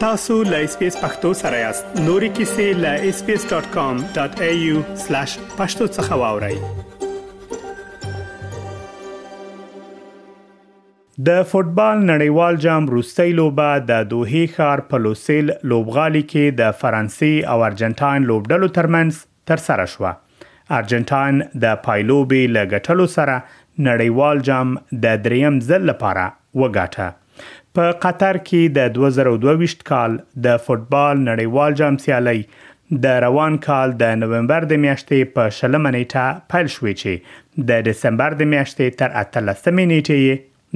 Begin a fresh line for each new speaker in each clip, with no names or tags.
تاسولسپیسپښتوسرایاستنوریکیسې.com.au/pakhtosakhawauri د فوټبال نړیوال جام وروستۍ لوبه د دوحې ښار په لوسیل لوبغالي کې د فرانسې او ارجنټاین لوبډلو ترمنځ ترسره شوه. ارجنټاین د پایلوبې له ګټلو سره نړیوال جام د درېیم ځل لپاره وګاټه. په قطر کې د دوه زره او دوه ویشت کال د فوټبال نړیوال جام سیالۍ د روان کال د نومبر د میاشتې په شلمه نېټه پیل شوې چې د ډسمبر د میاشتې تر اتلسمې نېټې یې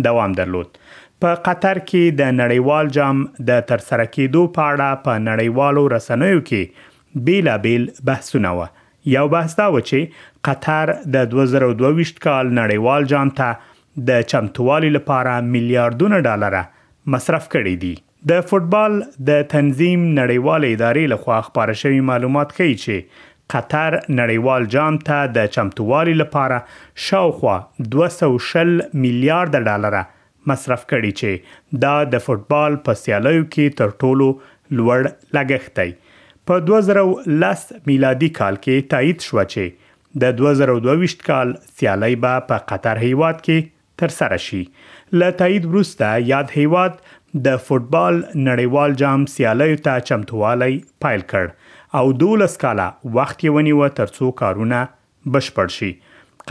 دوام درلود. په قطر کې د نړیوال جام د ترسره کېدو په اړه په نړیوالو رسنیو کې بېلابېل بحثونه وه. یو بحث دا و چې قطر د دوه زره او دوه ویشت کال نړیوال جام ته د چمتووالي لپاره میلیاردونه ډالره مصرف کړي دي. د فوټبال د تنظیم نړیوالې ادارې لخوا خپاره شوي معلومات ښیي چې قطر نړیوال جام ته د چمتووالي لپاره شاوخوا 220 میلیارد ډالره مصرف کړي چې دا د فوټبال په سیالیو کې تر ټولو لوړ لګښت دی. په 2010 میلادي کال کې تایید شوه چې د 2022 کال سیالۍ به په قطر هیواد کې ترسره شي. له تایید وروسته یاد هیواد د فوټبال نړیوال جام سیالیو ته چمتووالی پیل کړ او دوولس کاله وخت یې ونیوه ترڅو کارونه بشپړ شي.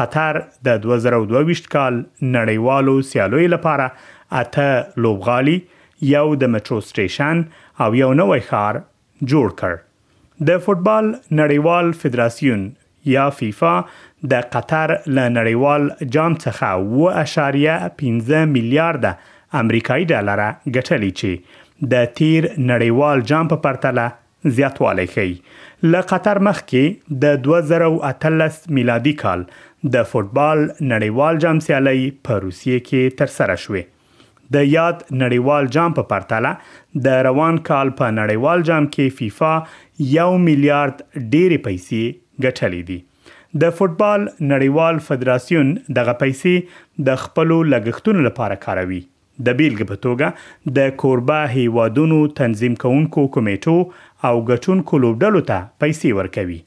قطر د دوه زره او دوه ویشت کال نړیوالو سیالیو لپاره اته لوبغالي، یو د مټرو سټیشن او یو نوی ښار جوړ کړ. د فوټبال نړیوال فدراسیون یا فیفا د قطر له نړیوال جام څخه اووه اعشاریه پنځه میلیارده امریکایي ډالره ګټلي چې د تیر نړیوال جام په پرتله زیاتوالی ښيي. له قطر مخکې د دوه زره او اتلس میلادي کال د فوټبال نړیوال جام سیالۍ په روسیې کې ترسره شوې. د یاد نړیوال جام په پرتله د روان کال په نړیوال جام کې فیفا یو میلیارد ډېرې پیسې ګټلې دي. د فوټبال نړیوال فدراسیون دغه پیسې د خپلو لګښتونو لپاره کاروي، د بېلګې په توګه د کوربه هېوادونو تنظیم کوونکو کمېټو او ګټونکو لوبډلو ته پیسې ورکوي،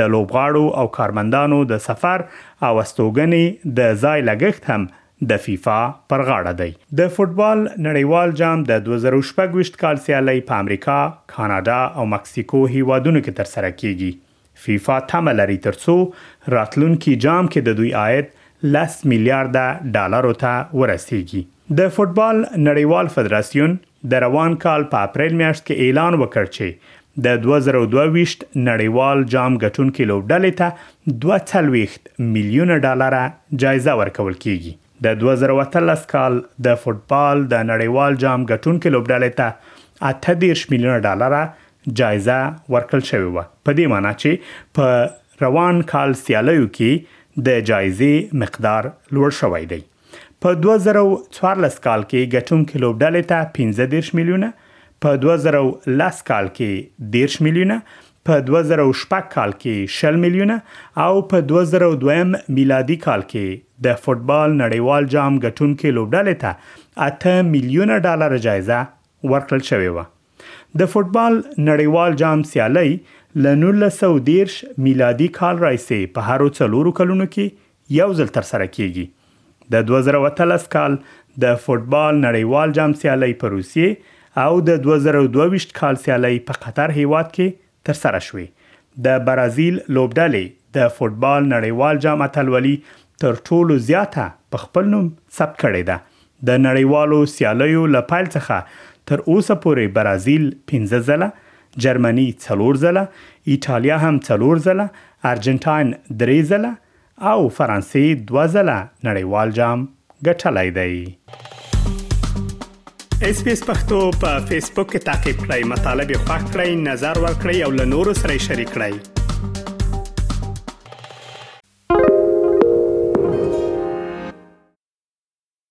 د لوبغاړو او کارمندانو د سفر او استوګنې د ځای لګښت هم د فیفا پر غاړه دی. د فوټبال نړیوال جام د دوه زره او شپږ ویشت کال سیالۍ په امریکا، کاناډا او مکسیکو هیوادونو کې ترسره کیږي. فیفا تمه لري ترڅو راتلونکي جام کې د دوی عاید لس میلیارده ډالرو ته ورسیږي. د فوټبال نړیوال فدراسیون د روان کال په اپرېل میاشت کې اعلان وکړ چې د دوه زره او دوه ویشت نړیوال جام ګټونکې لوبډلې ته دوه څلوېښت میلیونه ډالره جایزه ورکول کېږي. د دوه زره او اتلس کال د فوټبال د نړیوال جام ګټونکې لوبډلې ته اته دېرش میلیونه ډالره جایزه ورکړل شوې وه، په دې مانا چې په روان کال سیالیو کې د جایزې مقدار لوړ شوی دی. په دوه زره او څوارلس کال کې ګټونکې لوبډلې ته پنځه دېرش میلیونه، په دوه زره او لس کال کې دېرش میلیونه، په دوه زره او شپږ کال کې شل میلیونه او په دوه زره او دویم میلادي کال کې د فوټبال نړیوال جام ګټونکې لوبډلې ته اته میلیونه ډالره جایزه ورکړل شوې وه. د فوټبال نړیوال جام سیالۍ له نولس سوه او دېرش میلادي کال راهیسې په هرو څلورو کلونو کې یو ځل ترسره کېږي. د دوه زره او اتلس کال د فوټبال نړیوال جام سیالۍ په روسیې او د دوه زره او دوه ویشت کال سیالۍ په قطر هېواد کې ترسره شوې. د برازیل لوبډلې د فوټبال نړیوال جام اتلولي تر ټولو زیاته په خپل نوم ثبت کړې ده. د نړیوالو سیالیو له پیل څخه تر اوسه پورې برازیل پنځه ځله، جرمني څلور ځله، ایټالیا هم څلور ځله، ارجنټاین درې ځله، او فرانسې دوه ځله نړیوال جام ګټلی دی. اس پی اس پختو په فیسبوک کې تا کې پلی مطلب یو فاک کړئ نظر ور کړئ او له نورو سره شریک کړئ.